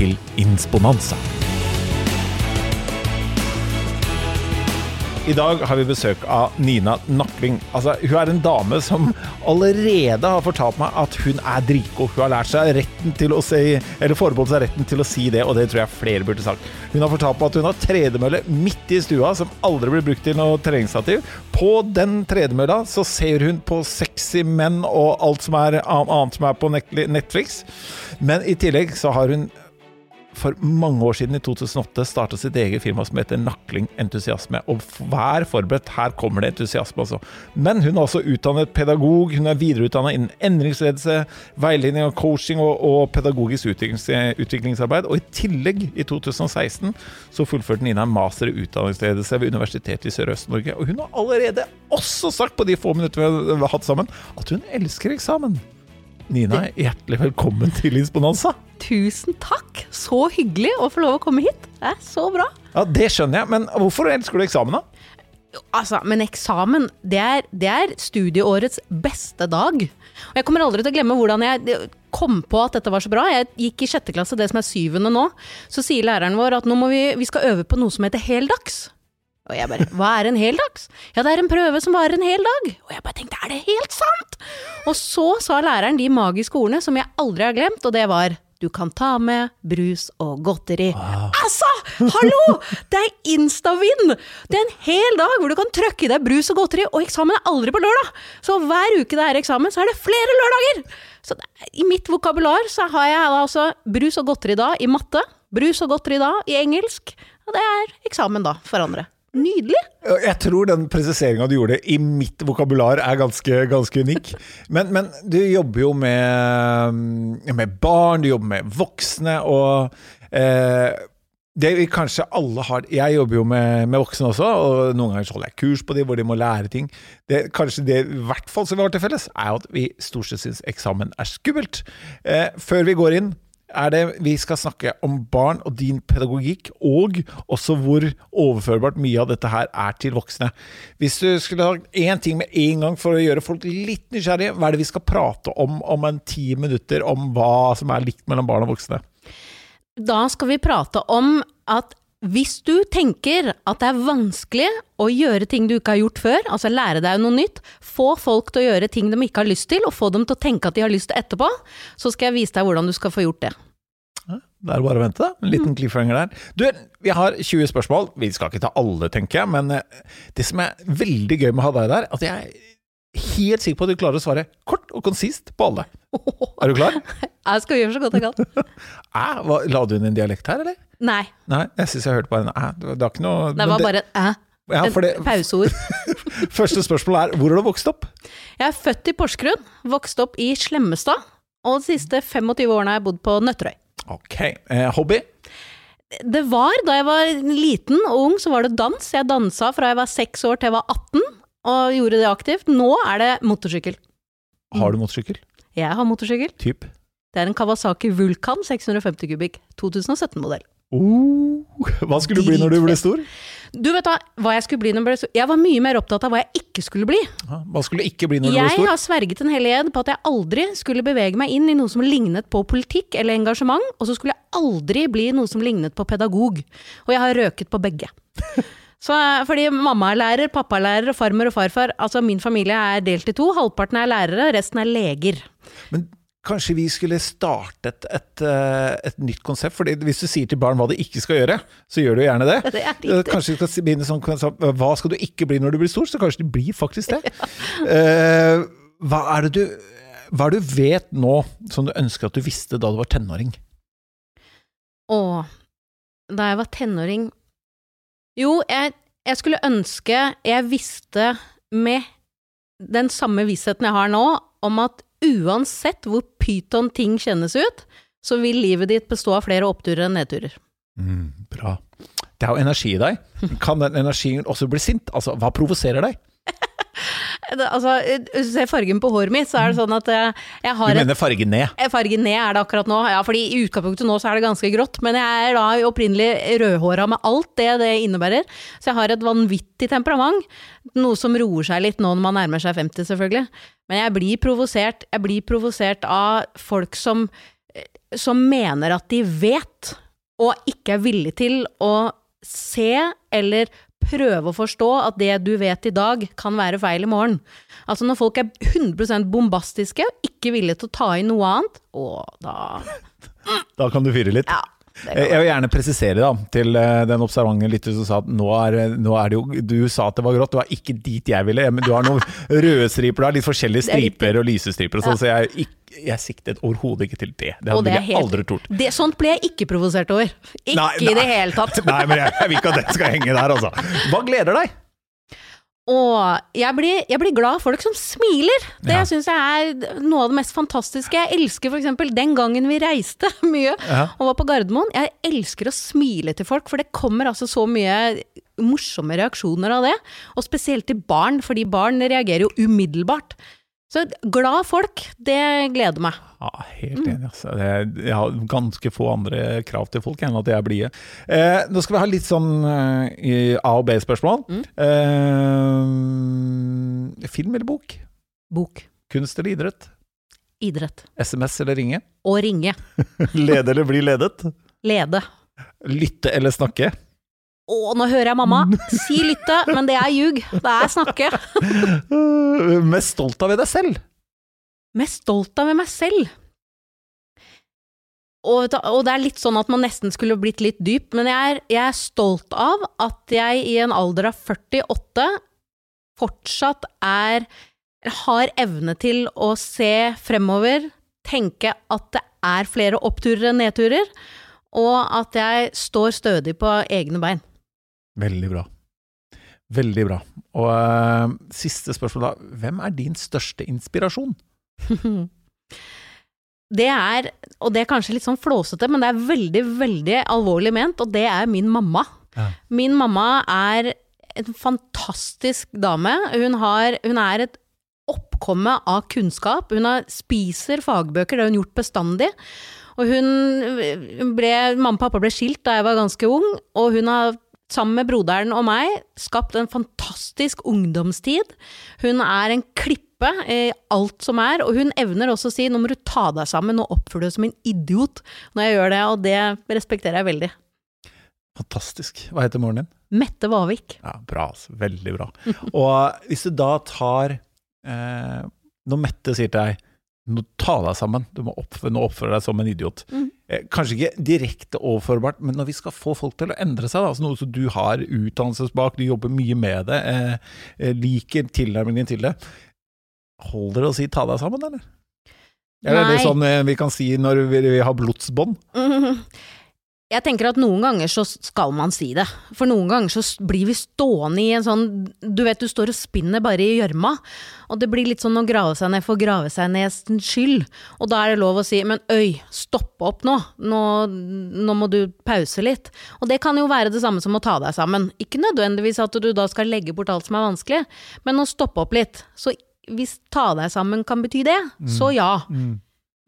til Insponanza. I dag har vi besøk av Nina Nakling. Altså, hun er en dame som allerede har fortalt meg at hun er dritgod. Hun har lært seg retten til å si, eller forbeholdt seg retten til å si det, og det tror jeg flere burde sagt. Hun har fortalt meg at hun har tredemølle midt i stua som aldri blir brukt til noe treningsstativ. På den tredemølla så ser hun på sexy menn og alt som er annet som er på Netflix. Men i tillegg så har hun for mange år siden, i 2008, starta sitt eget firma som heter Nakling Entusiasme. Og vær forberedt, her kommer det entusiasme, altså. Men hun er også utdannet pedagog, hun er videreutdannet innen endringsledelse, veiledning og coaching og, og pedagogisk utviklings, utviklingsarbeid. Og i tillegg, i 2016, så fullførte Nina en master i utdanningsledelse ved Universitetet i Sørøst-Norge. Og hun har allerede også sagt, på de få minuttene vi har hatt sammen, at hun elsker eksamen. Nina, hjertelig velkommen til Insponanza. Tusen takk! Så hyggelig å få lov å komme hit. Det er så bra. Ja, Det skjønner jeg, men hvorfor elsker du eksamen, da? Altså, men eksamen, det er, det er studieårets beste dag. Og jeg kommer aldri til å glemme hvordan jeg kom på at dette var så bra. Jeg gikk i sjette klasse, det som er syvende nå. Så sier læreren vår at nå må vi, vi skal øve på noe som heter heldags. Og jeg bare Hva er en hel dags? Ja, det er en prøve som varer en hel dag. Og jeg bare tenkte, er det helt sant? Og så sa læreren de magiske ordene som jeg aldri har glemt, og det var du kan ta med brus og godteri. Wow. Altså! Hallo! Det er Instavind! Det er en hel dag hvor du kan trøkke i deg brus og godteri, og eksamen er aldri på lørdag! Så hver uke det er eksamen, så er det flere lørdager! Så I mitt vokabular så har jeg altså brus og godteri da i matte, brus og godteri da i engelsk, og det er eksamen da for andre. Nydelig! Jeg tror den presiseringa du gjorde i mitt vokabular er ganske, ganske unik. Men, men, du jobber jo med, med, barn, du jobber med voksne, og eh, det vi kanskje alle har Jeg jobber jo med, med, voksne også, og noen ganger holder jeg kurs på dem hvor de må lære ting. Det, kanskje det i hvert fall som vi har til felles, er at vi stort sett syns eksamen er skummelt. Eh, før vi går inn er det vi skal snakke om barn og din pedagogikk, og også hvor overførbart mye av dette her er til voksne. Hvis du skulle ha én ting med en gang for å gjøre folk litt nysgjerrige, hva er det vi skal prate om om en ti minutter, om hva som er likt mellom barn og voksne? Da skal vi prate om at hvis du tenker at det er vanskelig å gjøre ting du ikke har gjort før, altså lære deg noe nytt, få folk til å gjøre ting de ikke har lyst til, og få dem til å tenke at de har lyst til etterpå, så skal jeg vise deg hvordan du skal få gjort det. Det er bare å vente. En liten mm. cliffhanger der. Du, vi har 20 spørsmål. Vi skal ikke ta alle, tenker jeg, men eh, det som er veldig gøy med å ha deg der, at jeg helt sikker på at du klarer å svare kort og konsist på alle. Er du klar? Jeg skal gjøre så godt jeg kan. La du inn en dialekt her, eller? Nei. Nei, Jeg syns jeg hørte bare en æ. Det var ikke noe Det var bare et æ. Ja, det, pauseord. Første spørsmål er hvor har du vokst opp? Jeg er født i Porsgrunn, vokst opp i Slemmestad, og de siste 25 årene har jeg bodd på Nøtterøy. Ok. Eh, hobby? Det var, da jeg var liten og ung, så var det dans. Jeg dansa fra jeg var 6 år til jeg var 18, og gjorde det aktivt. Nå er det motorsykkel. Har du motorsykkel? Jeg har motorsykkel. Typ? Det er en Kawasaki Vulkan 650 kubikk, 2017-modell. Oh, hva skulle du bli når du ble stor? Du vet da, hva Jeg skulle bli når jeg ble stor? Jeg var mye mer opptatt av hva jeg ikke skulle bli. Hva skulle du ikke bli når du ble stor? Jeg har sverget en hel ed på at jeg aldri skulle bevege meg inn i noe som lignet på politikk eller engasjement, og så skulle jeg aldri bli noe som lignet på pedagog. Og jeg har røket på begge. Så, fordi mamma er lærer, pappa er lærer, og farmor og farfar Altså min familie er delt i to. Halvparten er lærere, resten er leger. Men Kanskje vi skulle startet et, eh, et, nytt konsept? For Hvis du sier til barn hva de ikke skal gjøre, så gjør du gjerne det. det eh, kanskje vi skal begynne sånn Hva skal du ikke bli når du blir stor? Så kanskje de blir faktisk det. Ja. Hva, er det du, hva er det du vet nå som du ønsker at du visste da du var tenåring? Å, da jeg var tenåring Jo, jeg, jeg skulle ønske jeg visste med den samme vissheten jeg har nå, om at uansett hvor pyton ting kjennes ut, så vil livet ditt bestå av flere oppturer enn nedturer. Bra. Det er jo energi i deg. Kan den energien også bli sint? Altså, hva provoserer deg? Altså, hvis du ser fargen på håret mitt, så er det sånn at eh, jeg har Du mener farge ned? Eh, Fargen ned er det akkurat nå, ja, fordi i utgangspunktet nå så er det ganske grått, men jeg er da opprinnelig rødhåra med alt det det innebærer. Så jeg har et vanvittig temperament, noe som roer seg litt nå når man nærmer seg 50 selvfølgelig. Men jeg blir provosert, jeg blir provosert av folk som, eh, som mener at de vet, og ikke er villig til å se eller prøve å forstå at det du vet i dag, kan være feil i morgen. Altså når folk er 100% bombastiske, ikke villige til å ta inn noe annet, å, da Da kan du fyre litt. Ja. Eh, Jeg vil gjerne presisere da, til eh, den observante lytter som sa at nå er, nå er det jo Du sa at det var grått, det var ikke dit jeg ville. Men du har noen røde striper, du har litt forskjellige er striper og lysestriper og sånn, så jeg, jeg siktet overhodet ikke til det. Det hadde jeg aldri tort. Det, sånt ble jeg ikke provosert over. Ikke Nei, i det hele tatt. Nei, men jeg, jeg vil ikke at det skal henge der, altså. Hva gleder deg? Og jeg blir, jeg blir glad av folk som smiler. Det Ja. syns jeg er noe av det mest fantastiske. Jeg elsker f.eks. den gangen vi reiste mye Ja. og var på Gardermoen. Jeg elsker å smile til folk, for det kommer altså så mye morsomme reaksjoner av det. Og spesielt til barn, fordi barn reagerer jo umiddelbart. Så glad folk, det gleder meg. Ja, helt enig. Altså. Jeg har ganske få andre krav til folk enn at de er blide. Eh, nå skal vi ha litt sånn eh, A- og B-spørsmål. Eh, film eller bok? Bok. Kunst eller idrett? Idrett. SMS eller ringe? Å ringe. Lede eller bli ledet? Lede. Lytte eller snakke? Å, nå hører jeg mamma si lytte, men det er ljug. Det er snakke. Mest stolt av ved deg selv? Mest stolt av meg selv. Og, og det er litt sånn at man nesten skulle blitt litt dyp, men jeg er, jeg er stolt av at jeg i en alder av 48 fortsatt er har evne til å se fremover, tenke at det er flere oppturer enn nedturer, og at jeg står stødig på egne bein. Veldig bra. Veldig bra. Og uh, siste spørsmål da. Hvem er din største inspirasjon? Det er, og det er kanskje litt sånn flåsete, men det er veldig, veldig alvorlig ment, og det er min mamma. Ja. Min mamma er en fantastisk dame. Hun, har, hun er et oppkomme av kunnskap. Hun har, spiser fagbøker, det har hun gjort bestandig. Og hun ble, mamma og pappa ble skilt da jeg var ganske ung, og hun har sammen med broderen og meg skapt en fantastisk ungdomstid. Hun er en klippe i alt som er, og hun evner også å si nå må du ta deg sammen og oppføre deg som en idiot når jeg gjør det, og det respekterer jeg veldig. Fantastisk. Hva heter moren din? Mette Vavik. Ja, bra, altså. Veldig bra. Og hvis du da tar eh, Når Mette sier til deg nå ta deg sammen, du må oppføre, nå oppføre deg som en idiot. Mm. Eh, kanskje ikke direkte overførbart, men når vi skal få folk til å endre seg, da, altså noe som du har utdannelsesbak, du jobber mye med det, eh, eh, liker tilnærmingen til det, holder det å si ta deg sammen, eller? Eller er det Nei. sånn eh, vi kan si når vi, vi har blodsbånd? Mhm. Jeg tenker at noen ganger så skal man si det. For noen ganger så blir vi stående i en sånn Du vet du står og spinner bare i gjørma. Og det blir litt sånn å grave seg ned for å grave seg ned sin skyld. Og da er det lov å si men øy, stopp opp nå. nå. Nå må du pause litt. Og det kan jo være det samme som å ta deg sammen. Ikke nødvendigvis at du da skal legge bort alt som er vanskelig, men å stoppe opp litt. Så hvis ta deg sammen kan bety det, så ja.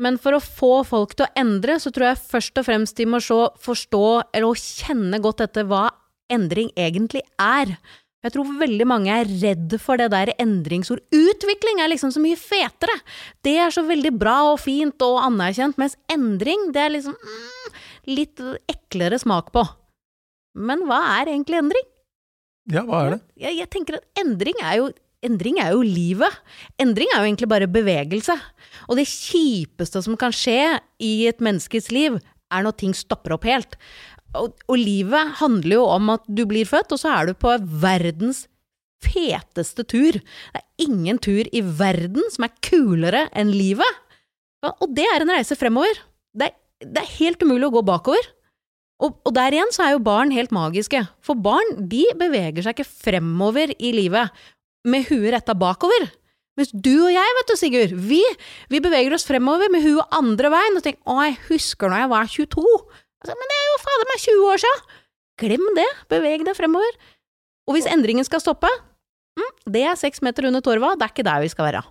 Men for å få folk til å endre, så tror jeg først og fremst de må se, forstå eller kjenne godt etter hva endring egentlig er. Jeg tror veldig mange er redd for det der endringsord. Utvikling er liksom så mye fetere! Det er så veldig bra og fint og anerkjent, mens endring, det er liksom mm, litt eklere smak på. Men hva er egentlig endring? Ja, hva er det? Jeg, jeg tenker at endring er jo Endring er jo livet. Endring er jo egentlig bare bevegelse. Og det kjipeste som kan skje i et menneskes liv, er når ting stopper opp helt. Og, og livet handler jo om at du blir født, og så er du på verdens feteste tur. Det er ingen tur i verden som er kulere enn livet. Og det er en reise fremover. Det er, det er helt umulig å gå bakover. Og, og der igjen så er jo barn helt magiske. For barn de beveger seg ikke fremover i livet med huet retta bakover. Mens du og jeg, vet du, Sigurd, vi, vi beveger oss fremover med huet andre veien og tenker 'Å, jeg husker når jeg var 22'. Altså, men det er jo fader meg 20 år siden! Glem det, beveg deg fremover. Og hvis endringen skal stoppe, mm, det er seks meter under torva, det er ikke der vi skal være.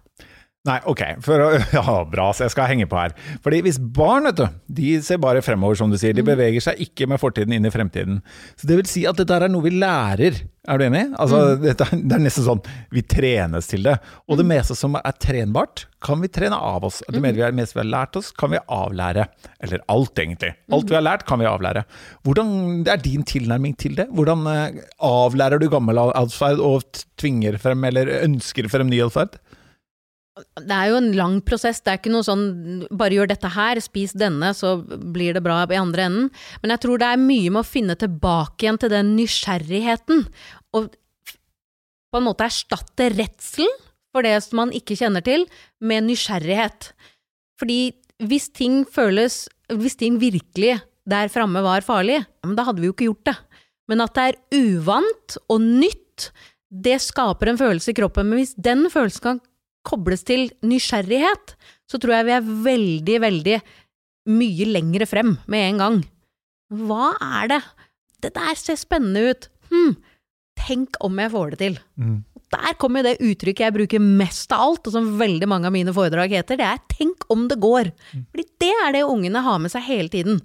Nei, ok, for, ja, bra, så jeg skal henge på her. Fordi hvis barn, vet du, de ser bare fremover, som du sier. De beveger seg ikke med fortiden inn i fremtiden. Så det vil si at dette er noe vi lærer. Er du enig? Altså, dette, er- det er nesten sånn vi trenes til det. Og det meste som er trenbart, kan vi trene av oss. Det meste vi har- meste vi har lært oss, kan vi avlære. Eller alt, egentlig. Alt vi har lært, kan vi avlære. Hvordan er din tilnærming til det? Hvordan eh, avlærer du gammel atferd og tvinger frem, eller ønsker frem ny atferd? Det er jo en lang prosess, det er ikke noe sånn bare gjør dette her, spis denne, så blir det bra i andre enden. Men jeg tror det er mye med å finne tilbake igjen til den nysgjerrigheten, og på en måte erstatte redselen for det som man ikke kjenner til, med nysgjerrighet. Fordi hvis ting føles, hvis ting virkelig der framme var farlig, da hadde vi jo ikke gjort det. Men at det er uvant og nytt, det skaper en følelse i kroppen. Men hvis den følelsen kan kobles til nysgjerrighet, så tror jeg vi er veldig, veldig mye lengre frem med en gang. Hva er det? Det der ser spennende ut. Hm, tenk om jeg får det til. Der kommer det uttrykket jeg bruker mest av alt, og som veldig mange av mine foredrag heter, det er 'tenk om det går'. Fordi det er det ungene har med seg hele tiden.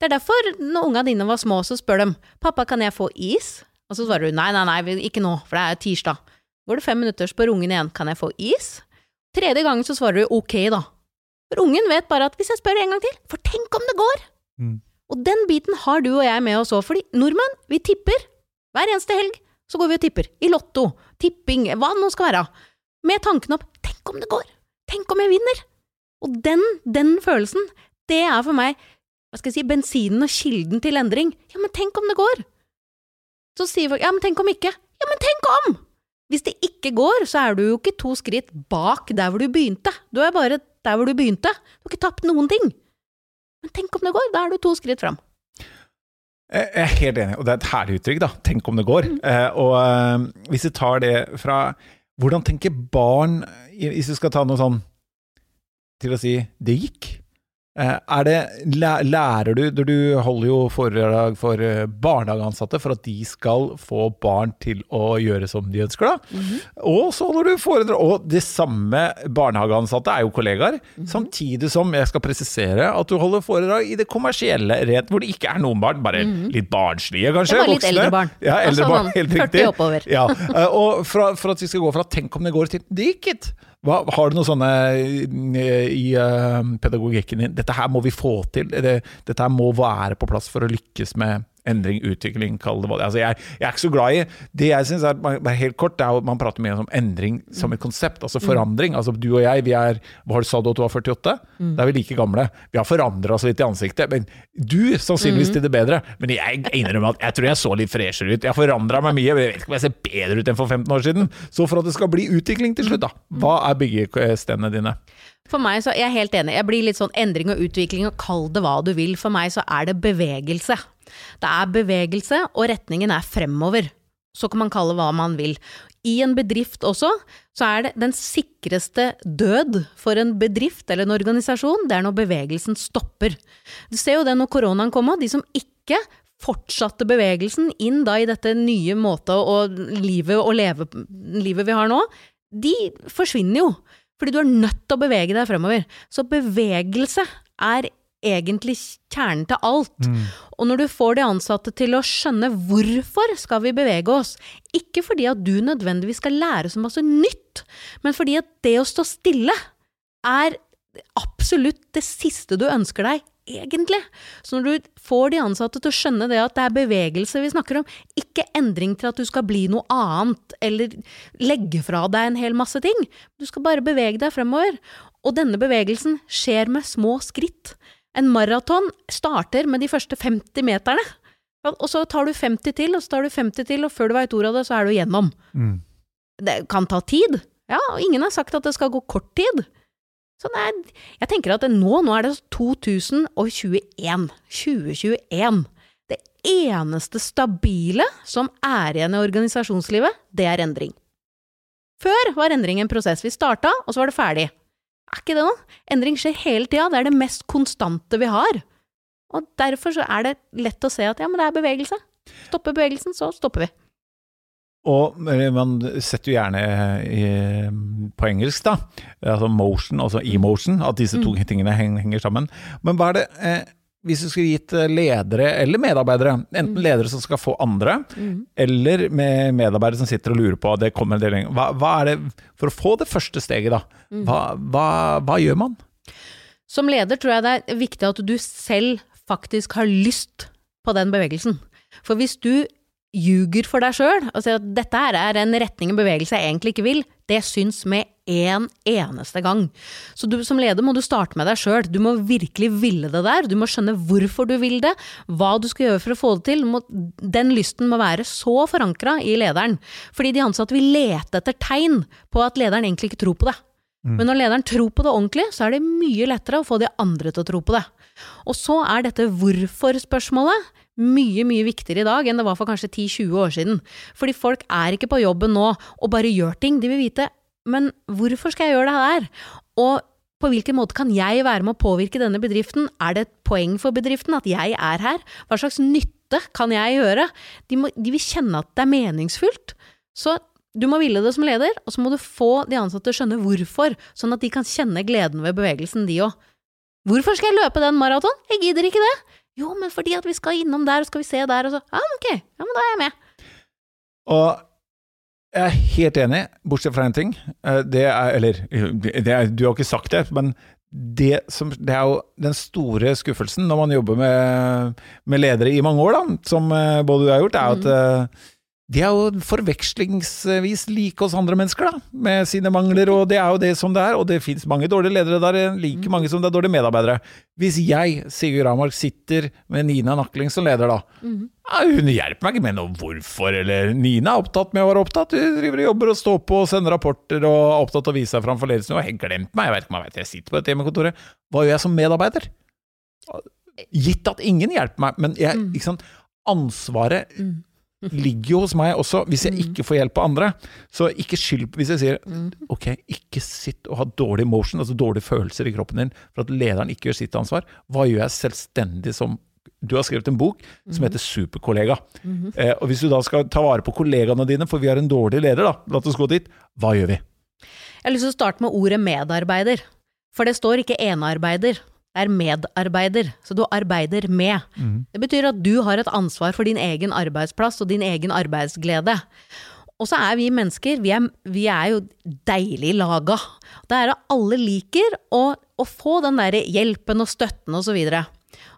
Det er derfor når ungene dine var små, så spør de 'pappa, kan jeg få is?' Og så svarer du 'nei, nei, nei, ikke nå, for det er tirsdag'. Går det fem minutter, spør ungen igjen 'kan jeg få is?' Tredje gangen så svarer du 'ok', da. For ungen vet bare at 'hvis jeg spør en gang til', for tenk om det går! Mm. Og den biten har du og jeg med oss òg, fordi nordmenn, vi tipper. Hver eneste helg så går vi og tipper. I Lotto, tipping, hva det nå skal være. Med tanken opp 'tenk om det går', tenk om jeg vinner'. Og den, den følelsen, det er for meg hva skal jeg si, bensinen og kilden til endring. Ja, men tenk om det går! Så sier folk 'ja, men tenk om ikke'. Ja, men tenk om! Hvis det ikke går, så er du jo ikke to skritt bak der hvor du begynte. Du er bare der hvor du begynte. Du har ikke tapt noen ting. Men tenk om det går, da er du to skritt fram. Jeg er helt enig, og det er et herlig uttrykk, da. Tenk om det går. Eh, og eh, hvis vi tar det fra Hvordan tenker barn, hvis vi skal ta noe sånn til å si 'det gikk'? Eh, er det, lærer du når Du holder jo foredrag for eh, barnehageansatte for at de skal få barn til å gjøre som de ønsker, da. Og så holder du foredrag Og det samme barnehageansatte er jo kollegaer. Samtidig som jeg skal presisere at du holder foredrag i det kommersielle rett, hvor det ikke er noen barn, bare litt barnslige, kanskje. Det var litt voksne. eldre barn. Ja, eldre Altså barn, helt 40 riktig. oppover. Ja, eh, og fra, for at vi skal gå fra 'tenk om det går' til 'det gikk. Hva, har du noen sånne eh, i uh, pedagogikken din? 'dette her må vi få til', det, 'dette her må være på plass for å lykkes med endring, utvikling', kall det hva det altså, jeg, jeg er ikke så glad i Det jeg syns er bare helt kort, det er at man prater mye om endring som et konsept, altså forandring. Altså du og jeg, vi er Hva sa du at du var 48? Da er vi like gamle. Vi har forandra oss litt i ansiktet. Men du sannsynligvis til det bedre. Men jeg innrømmer at jeg tror jeg så litt freshere ut. Jeg har forandra meg mye, men jeg vet ikke om jeg ser bedre ut enn for 15 år siden. Så for at det skal bli utvikling til slutt, da. Hva er byggestenene dine? For meg så, er jeg er helt enig, jeg blir litt sånn endring og utvikling, og kall det hva du vil. For meg så er det bevegelse. Det er bevegelse, og retningen er fremover. Så kan man kalle hva man vil. I en bedrift også, så er det den sikreste død for en bedrift eller en organisasjon, det er når bevegelsen stopper. Du ser jo det når koronaen kom, og de som ikke fortsatte bevegelsen inn da i dette nye måte å livet å leve livet vi har nå, de forsvinner jo. Fordi du er nødt til å bevege deg fremover. Så bevegelse er egentlig kjernen til alt. Og når du får de ansatte til å skjønne hvorfor skal vi bevege oss, ikke fordi at du nødvendigvis skal lære så masse nytt, men fordi at det å stå stille er absolutt det siste du ønsker deg, egentlig. Så når du får de ansatte til å skjønne det at det er bevegelse vi snakker om, ikke endring til at du skal bli noe annet, eller legge fra deg en hel masse ting. Du skal bare bevege deg fremover. Og denne bevegelsen skjer med små skritt. En maraton starter med de første 50 meterne. Og så tar du 50 til, og så tar du 50 til, og før du veit ordet av det, så er du gjennom. Det kan ta tid. Ja, og ingen har sagt at det skal gå kort tid. Så er, jeg tenker at nå, nå er det 2021. 2021. Det eneste stabile som er igjen i organisasjonslivet, det er endring. Før var endring en prosess. Vi starta, og så var det ferdig. Er ikke det noe? Endring skjer hele tida. Det er det mest konstante vi har. Og derfor så er det lett å se at ja, men det er bevegelse. Stopper bevegelsen, så stopper vi. Og eh, man setter jo gjerne i, på engelsk, da, altså motion, altså emotion, at disse to tingene henger, henger sammen. Men hva er det eh, hvis du skulle gitt eh, ledere eller medarbeidere, enten ledere som skal få andre, eller med medarbeidere som sitter og lurer på det kommer en del lenger, hva, hva er det For å få det første steget, da, hva, hva, hva gjør man? Som leder tror jeg det er viktig at du selv faktisk har lyst på den bevegelsen. For hvis du ljuger for deg sjøl og sier at dette her er en retning og bevegelse jeg egentlig ikke vil, det syns med en eneste gang. Så du som leder må du starte med deg sjøl. Du må virkelig ville det der. Du må skjønne hvorfor du vil det, hva du skal gjøre for å få det til. Den lysten må være så forankra i lederen. Fordi de ansatte vil lete etter tegn på at lederen egentlig ikke tror på det. Men når lederen tror på det ordentlig, så er det mye lettere å få de andre til å tro på det. Og så er dette hvorfor-spørsmålet mye, mye viktigere i dag enn det var for kanskje 10-20 år siden. Fordi folk er ikke på jobben nå og bare gjør ting. De vil vite men hvorfor skal jeg gjøre det her? Og på hvilken måte kan jeg være med å påvirke denne bedriften? Er det et poeng for bedriften at jeg er her? Hva slags nytte kan jeg gjøre? De, må, de vil kjenne at det er meningsfullt. Så du må ville det som leder, og så må du få de ansatte å skjønne hvorfor, sånn at de kan kjenne gleden ved bevegelsen, de òg. Hvorfor skal jeg løpe den maraton? Jeg gidder ikke det. Jo, men fordi at vi skal innom der, og skal vi se der, og så Ja, ok, ja, men da er jeg med. Og jeg er helt enig, bortsett fra én ting. Eh, det er Eller det er, du har ikke sagt det, men det, som, det, er jo den store skuffelsen når man jobber med, med ledere i mange år, da, som eh, både du har gjort, er at mm de er jo forvekslingsvis like oss andre mennesker, da, med sine mangler, og det er jo det som det er. Og det fins mange dårlige ledere der, like mm. mange som det er dårlige medarbeidere. Hvis jeg, Sigurd Ramark, sitter med Nina Nakling som leder, da mm. ja, Hun hjelper meg ikke med noe hvorfor, eller Nina er opptatt med å være opptatt. Hun driver og jobber og står på og sender rapporter og er opptatt av å vise seg fram for ledelsen. Og har glemt meg, jeg vet ikke om jeg vet jeg sitter på et hjemmekontoret. Hva gjør jeg som medarbeider? Gitt at ingen hjelper meg, men jeg, mm. ikke sant, ansvaret mm ligger jo hos meg også, hvis jeg mm. ikke får hjelp av andre. Så ikke skyld på Hvis jeg sier mm. ok, ikke sitt og ha dårlig motion, altså dårlige følelser i kroppen din for at lederen ikke gjør sitt ansvar. Hva gjør jeg selvstendig som Du har skrevet en bok som mm. heter Superkollega. Mm -hmm. eh, og hvis du da skal ta vare på kollegaene dine, for vi har en dårlig leder, da, la oss gå dit, hva gjør vi? Jeg har lyst til å starte med ordet medarbeider. For det står ikke enearbeider er medarbeider, så du arbeider med. Mm. Det betyr at du har et ansvar for din egen arbeidsplass og din egen arbeidsglede. Og så er vi mennesker, vi er, vi er jo deilig laga. Det er at alle liker å, å få den derre hjelpen og støtten og så videre.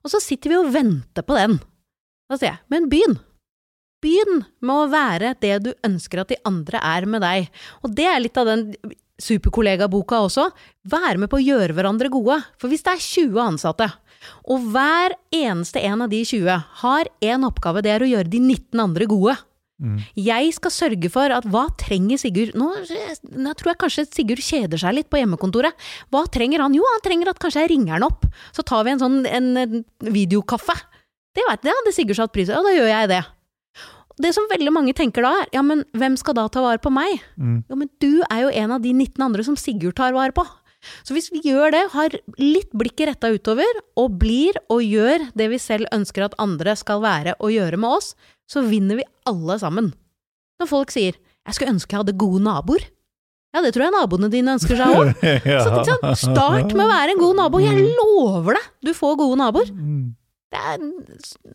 Og så sitter vi og venter på den. Da sier jeg, men begynn! Begynn med å være det du ønsker at de andre er med deg. Og det er litt av den superkollegaboka også, være med på å gjøre hverandre gode. For hvis det er 20 ansatte, og hver eneste en av de 20 har én oppgave, det er å gjøre de 19 andre gode. Mm. Jeg skal sørge for at hva trenger Sigurd Nå, nå tror jeg kanskje Sigurd kjeder seg litt på hjemmekontoret. Hva trenger han? Jo, han trenger at kanskje jeg ringer han opp. Så tar vi en sånn en, en videokaffe. Det, vet, det hadde Sigurd satt pris på, Ja, da gjør jeg det. Det som veldig mange tenker da, er ja, men hvem skal da ta vare på meg? Mm. Jo, men du er jo en av de 19 andre som Sigurd tar vare på. Så hvis vi gjør det, har litt blikket retta utover, og blir og gjør det vi selv ønsker at andre skal være og gjøre med oss, så vinner vi alle sammen. Når folk sier 'jeg skulle ønske jeg hadde gode naboer', ja, det tror jeg naboene dine ønsker seg òg. ja. Start med å være en god nabo. Jeg mm. lover deg, du får gode naboer. Er,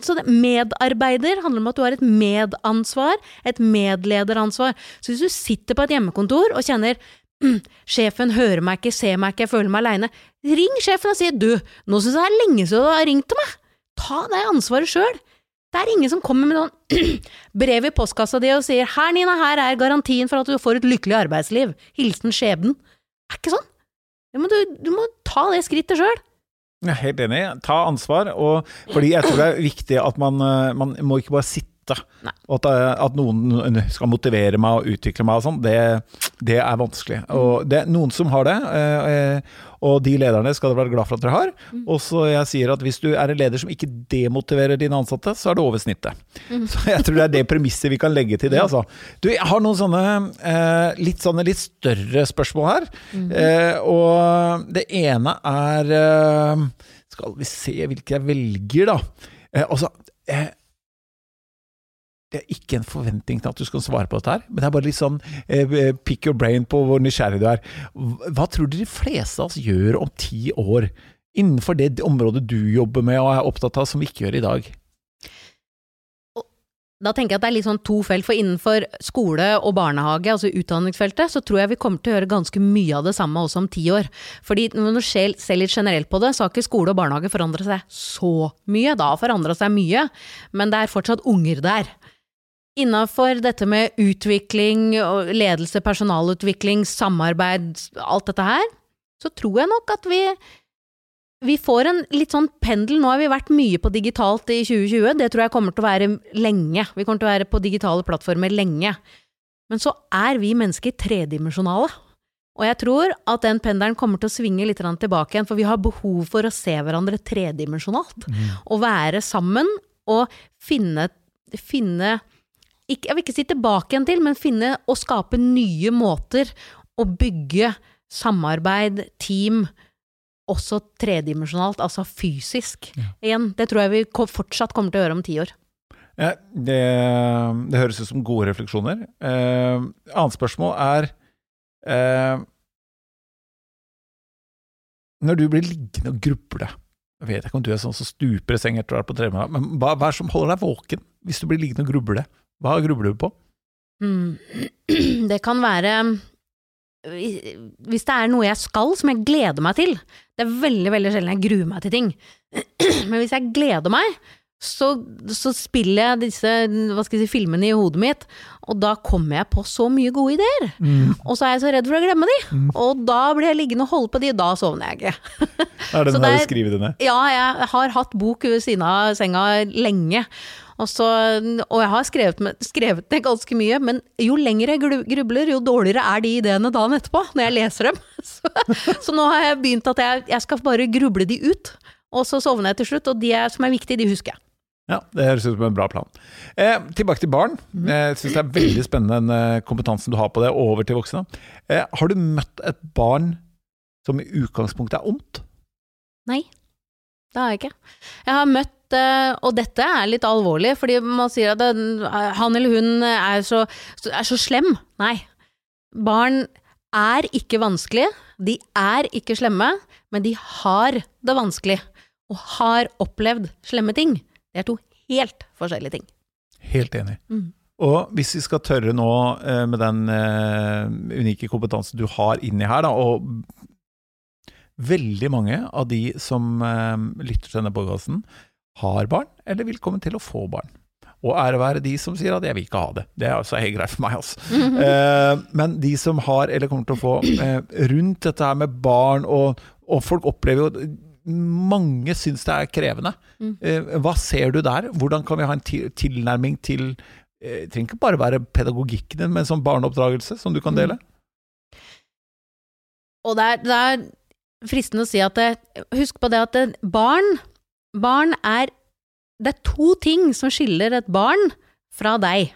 så det, medarbeider handler om at du har et medansvar, et medlederansvar. Så hvis du sitter på et hjemmekontor og kjenner mm, sjefen hører meg ikke, ser meg ikke, jeg føler meg aleine, ring sjefen og si du, nå syns jeg det er lenge siden du har ringt til meg. Ta det ansvaret sjøl. Det er ingen som kommer med noen brev i postkassa di og sier her, Nina, her er garantien for at du får et lykkelig arbeidsliv. Hilsen skjebnen. Det er ikke sånn. Du må, du, du må ta det skrittet sjøl. Jeg er helt enig. Ta ansvar. Og, fordi jeg tror det er viktig at man, eh, man må ikke bare sitte. Og at, eh, at, noen skal motivere meg og utvikle meg og sånn, det, det, er vanskelig. Og det er noen som har det, eh, og de lederne skal dere være glad for at dere har. Mm. Og så jeg sier at hvis du er en leder som ikke demotiverer dine ansatte, så er det over snittet. Mm. Så jeg tror det er det premisset vi kan legge til det, altså. Du, jeg har noen sånne eh, litt, sånne litt større spørsmål her. Mm. Eh, og det ene er eh, Skal vi se hvilke jeg velger, da. Eh, altså eh, Det ikke en forventning til at du skal svare på dette her, men det er bare litt sånn eh, pick your brain på hvor nysgjerrig du er. Hva tror du de fleste av oss gjør om ti år, innenfor det området du jobber med og er opptatt av, som vi ikke gjør i dag? Da tenker jeg at det er litt sånn to felt, for innenfor skole og barnehage, altså utdanningsfeltet, så tror jeg vi kommer til å gjøre ganske mye av det samme også om ti år. Fordi når du ser litt generelt på det, så har ikke skole og barnehage forandret seg så mye. Da har forandret seg mye, men det er fortsatt unger der. Innafor dette med utvikling, ledelse, personalutvikling, samarbeid, alt dette her, så tror jeg nok at vi vi får en litt sånn pendel. Nå har vi vært mye på digitalt i 2020. Det tror jeg kommer til å være lenge. Vi kommer til å være på digitale plattformer lenge. Men så er vi mennesker tredimensjonale. Og jeg tror at den pendelen kommer til å svinge litt tilbake igjen, for vi har behov for å se hverandre tredimensjonalt. Mm. Og være sammen og finne, finne ikke, Jeg vil ikke si tilbake igjen til, men finne og skape nye måter å bygge samarbeid, team, også tredimensjonalt, altså fysisk. Ja. Igjen, det tror jeg vi fortsatt kommer til å gjøre om ti år. Ja, det, det, høres ut som gode refleksjoner. Eh, annet spørsmål er eh, Når du blir liggende og gruble Jeg vet ikke om du er sånn som stuper i seng etter å ha vært på trening, men hva, hva, er det som holder deg våken hvis du blir liggende og gruble? Hva grubler du på? Mm. Det kan være hvis det er noe jeg skal som jeg gleder meg til Det er veldig veldig sjelden jeg gruer meg til ting. Men hvis jeg gleder meg, så, så spiller jeg disse jeg si, filmene i hodet mitt, og da kommer jeg på så mye gode ideer. Mm. Og så er jeg så redd for å glemme de, mm. og da blir jeg liggende og holde på de, og da sovner jeg ikke. er det den der, du skriver det ned? Ja, jeg har hatt bok ved siden av senga lenge. Og, så, og jeg har skrevet, med, skrevet, ned ganske mye, men jo lenger jeg grubler, jo dårligere er de ideene dagen etterpå, når jeg leser dem. Så, så nå har jeg begynt at jeg, jeg, skal bare gruble de ut, og så sovner jeg til slutt. Og de er, som er viktige, de husker jeg. Ja, det høres ut som en bra plan. Eh, tilbake til barn. Mhm. Jeg syns det er veldig spennende den eh, kompetansen du har på det, over til voksne. Eh, har du møtt et barn som i utgangspunktet er ondt? Nei, det har jeg ikke. Jeg har møtt og dette er litt alvorlig, fordi man sier at han eller hun er så, er så slem. Nei. Barn er ikke vanskelige, de er ikke slemme, men de har det vanskelig, og har opplevd slemme ting. Det er to helt forskjellige ting. Helt enig. Mm. Og hvis vi skal tørre nå, eh, med den eh, unike kompetansen du har inni her, da, og veldig mange av de som eh, lytter til denne podkasten, har barn, eller vil komme til å få barn. Og ære være de som sier at 'jeg vil ikke ha det'. Det er altså helt greit for meg, altså. Mm -hmm. eh, men de som har, eller kommer til å få, eh, rundt dette her med barn, og, og folk opplever jo Mange syns det er krevende. Mm. Eh, hva ser du der? Hvordan kan vi ha en tilnærming til eh, Det trenger ikke bare være pedagogikken din, men som barneoppdragelse, som du kan dele? Mm. Og det er, det er, fristende å si at det, Husk på det at barn Barn er Det er to ting som skiller et barn fra deg,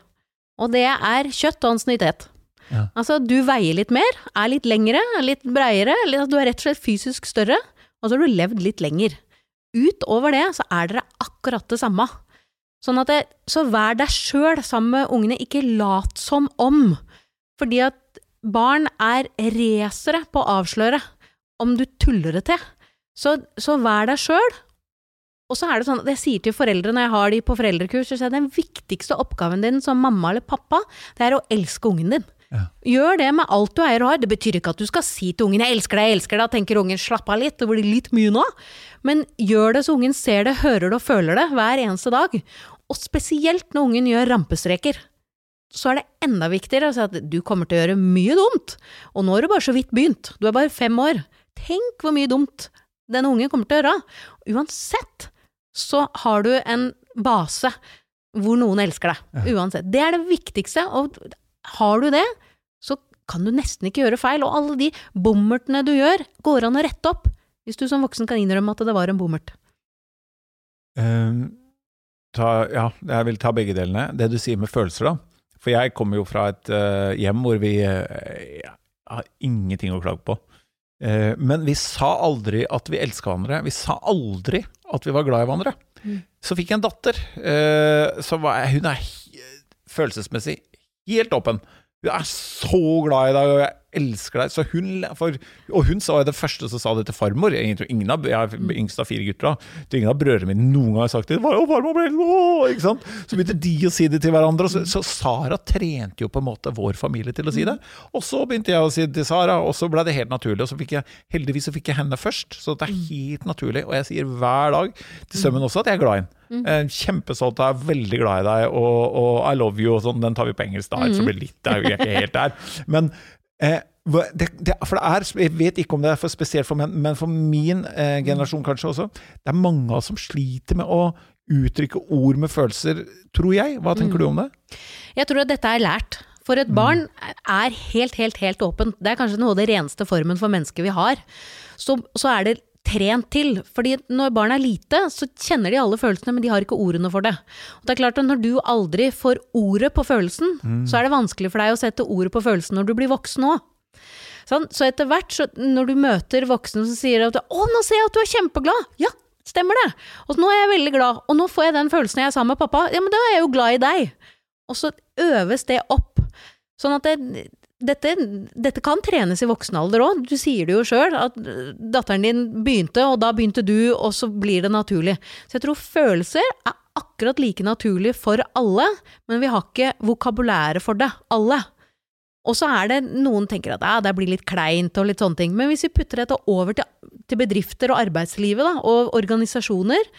og det er kjøtt og ansiennitet. Ja. Altså, du veier litt mer, er litt lengre, litt breiere, du er rett og slett fysisk større, og så har du levd litt lenger. Utover det så er dere akkurat det samme. Sånn at det, så vær deg sjøl sammen med ungene, ikke lat som om. Fordi at barn er racere på å avsløre om du tuller det til. Så, så vær deg sjøl, og så er det sånn at jeg sier til foreldre når jeg har de på foreldrekurs, så den viktigste oppgaven din som mamma eller pappa, det er å elske ungen din. Ja. Gjør det med alt du eier og har. Det betyr ikke at du skal si til ungen 'jeg elsker deg, jeg elsker deg', da tenker ungen 'slapp av litt, det blir litt mye nå'. Men gjør det så ungen ser det, hører det og føler det hver eneste dag. Og spesielt når ungen gjør rampestreker. Så er det enda viktigere å si at du kommer til å gjøre mye dumt. Og nå har du bare så vidt begynt. Du er bare fem år. Tenk hvor mye dumt den ungen kommer til å gjøre. Uansett så har du en base hvor noen elsker deg. Uansett. Det er det viktigste, og har du det, så kan du nesten ikke gjøre feil. Og alle de bommertene du gjør, går an å rette opp, hvis du som voksen kan innrømme at det var en bommert. Um, ta, ja, jeg vil ta begge delene. Det du sier med følelser, da. For jeg kommer jo fra et uh, hjem hvor vi uh, har ingenting å klage på. Eh, men vi sa aldri at vi elska hverandre. Vi sa aldri at vi var glad i hverandre. Så fikk jeg en datter. Eh, som var, hun er følelsesmessig helt åpen. Hun er så glad i deg, og jeg elsker deg. Så hun, for, og hun sa det første som sa det til farmor. Jeg ingen av, jeg er yngst av fire gutter. da Til ingen av brødrene mine noen gang har sagt det. «Å, farmor ble, å, ikke sant? Så begynte de å si det til hverandre. Så, så Sara trente jo på en måte vår familie til å si det. Og så begynte jeg å si det til Sara, og så ble det helt naturlig. Og så fikk jeg, heldigvis så fikk jeg henne først, så det er helt naturlig. Og jeg sier hver dag til sømmen også at jeg er glad i henne. Mm. Kjempestolt og er veldig glad i deg, og, og I love you og sånn. Den tar vi på engelsk, da, så blir det litt, jeg er jo ikke helt der. Men eh, det, det, for det er, jeg vet ikke om det er for spesielt for menn, men for min eh, generasjon kanskje også. Det er mange av oss som sliter med å uttrykke ord med følelser, tror jeg. Hva tenker du om det? Jeg tror at dette er lært. For et barn er helt, helt, helt åpent. Det er kanskje noe av det reneste formen for mennesker vi har. Så, så er det trent til. Fordi når barn er lite, så kjenner de alle følelsene, men de har ikke ordene for det. Og det er klart at Når du aldri får ordet på følelsen, så er det vanskelig for deg å sette ordet på følelsen når du blir voksen òg. Sånn, så etter hvert, så når du møter voksne som sier at 'Å, nå ser jeg at du er kjempeglad'. Ja, stemmer det. Og nå er jeg veldig glad. Og nå får jeg den følelsen jeg sa med pappa. Ja, men da er jeg jo glad i deg. Og så øves det opp. Sånn at det, dette, dette kan trenes i voksen alder òg. Du sier det jo sjøl, at øh, datteren din begynte, og da begynte du, og så blir det naturlig. Så jeg tror følelser er akkurat like naturlig for alle, men vi har ikke vokabulæret for det, alle. Og så er det noen tenker at ja, det blir litt kleint og litt sånne ting. Men hvis vi putter dette over til, til bedrifter og arbeidslivet da, og organisasjoner,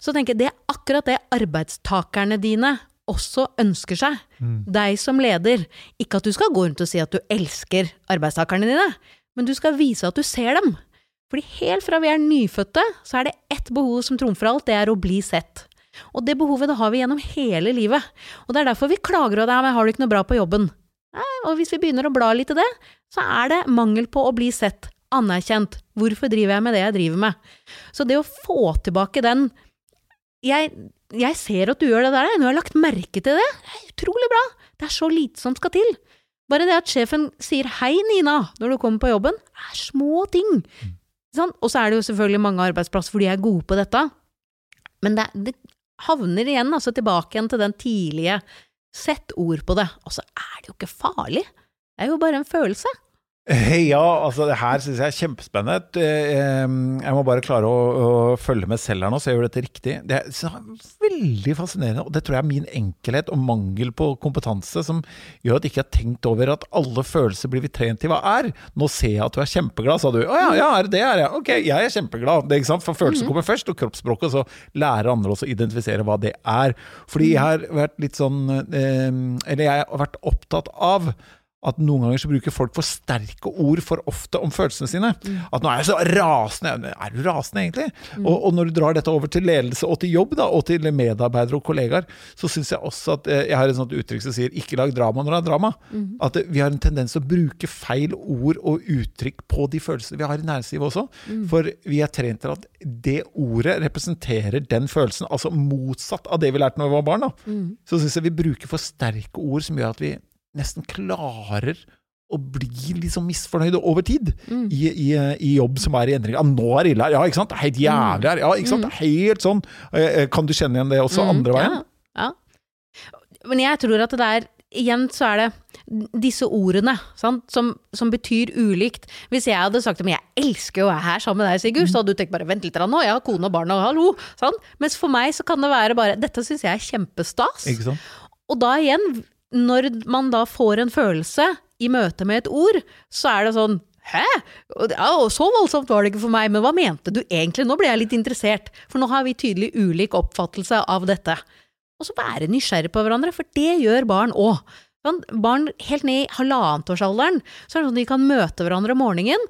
så tenker jeg det er akkurat det arbeidstakerne dine også ønsker seg. Deg som leder. Ikke at du skal gå rundt og si at du elsker arbeidstakerne dine, men du skal vise at du ser dem. Fordi helt fra vi er nyfødte, så er det ett behov som trumfer alt, det er å bli sett. Og det behovet det har vi gjennom hele livet. Og det er derfor vi klager over det, men har du ikke noe bra på jobben? Nei, og hvis vi begynner å bla litt i det, så er det mangel på å bli sett, anerkjent. Hvorfor driver jeg med det jeg driver med? Så det å få tilbake den jeg, jeg ser at du gjør det der, nå har jeg lagt merke til det. Det er utrolig bra. Det er så lite som skal til. Bare det at sjefen sier 'hei, Nina' når du kommer på jobben, er små ting. Sånn? Og så er det jo selvfølgelig mange arbeidsplasser hvor de er gode på dette. Men det, det havner igjen altså tilbake igjen til den tidlige Sett ord på det. Og så er det jo ikke farlig. Det er jo bare en følelse. Ja, altså det her syns jeg er kjempespennende. Eh, Jeg må bare klare å, å følge med selv her nå, så jeg gjør dette riktig. Det er veldig fascinerende, og det tror jeg er min enkelhet og mangel på kompetanse som gjør at jeg ikke har tenkt over at alle følelser blir vi trent til hva er. Nå ser jeg at du er kjempeglad, sa du. Å ja, ja, er det er jeg? Ok, jeg er kjempeglad. Det, ikke sant? For følelser kommer først, og kroppsspråket, så lærer andre også å identifisere hva det er. Fordi jeg har vært litt sånn eh, Eller jeg har vært opptatt av at noen ganger så bruker folk for sterke ord for ofte om følelsene sine. At nå er jeg så rasende. Er du rasende, egentlig? Og, og når du drar dette over til ledelse og til jobb, da, og til medarbeidere og kollegaer, så syns jeg også at eh, Jeg har et sånt uttrykk som sier 'ikke lag drama når det er drama'. At eh, vi har en tendens til å bruke feil ord og uttrykk på de følelsene vi har i næringslivet også. For vi er trent til at det ordet representerer den følelsen, altså motsatt av det vi lærte når vi var barn. da. Så syns jeg vi bruker for sterke ord som gjør at vi nesten klarer å bli liksom misfornøyde over tid i, i, i jobb som er i endring. Ja, nå er det ille her! Ja, ikke sant? Det er helt jævlig her! Ja, ikke sant? Det er helt sånn. Eh, eh, Kan du kjenne igjen det også andre veien? Ja, ja. Men jeg tror at det er Igjen så er det disse ordene sant, som, som betyr ulikt. Hvis jeg hadde sagt at jeg elsker å være her sammen med deg, Sigurd, så hadde du tenkt bare vent litt nå, jeg har kone og barn og hallo. Sant? Mens for meg så kan det være bare dette syns jeg er kjempestas. Ikke sant? Og da igjen, når man da får en følelse i møte med et ord, så er det sånn Hæ? Ja, så voldsomt var det ikke for meg, men hva mente du egentlig? Nå ble jeg litt interessert, for nå har vi tydelig ulik oppfattelse av dette. Og så være nysgjerrig på hverandre, for det gjør barn òg. Barn helt ned i halvannetårsalderen, så er det sånn at de kan møte hverandre om morgenen,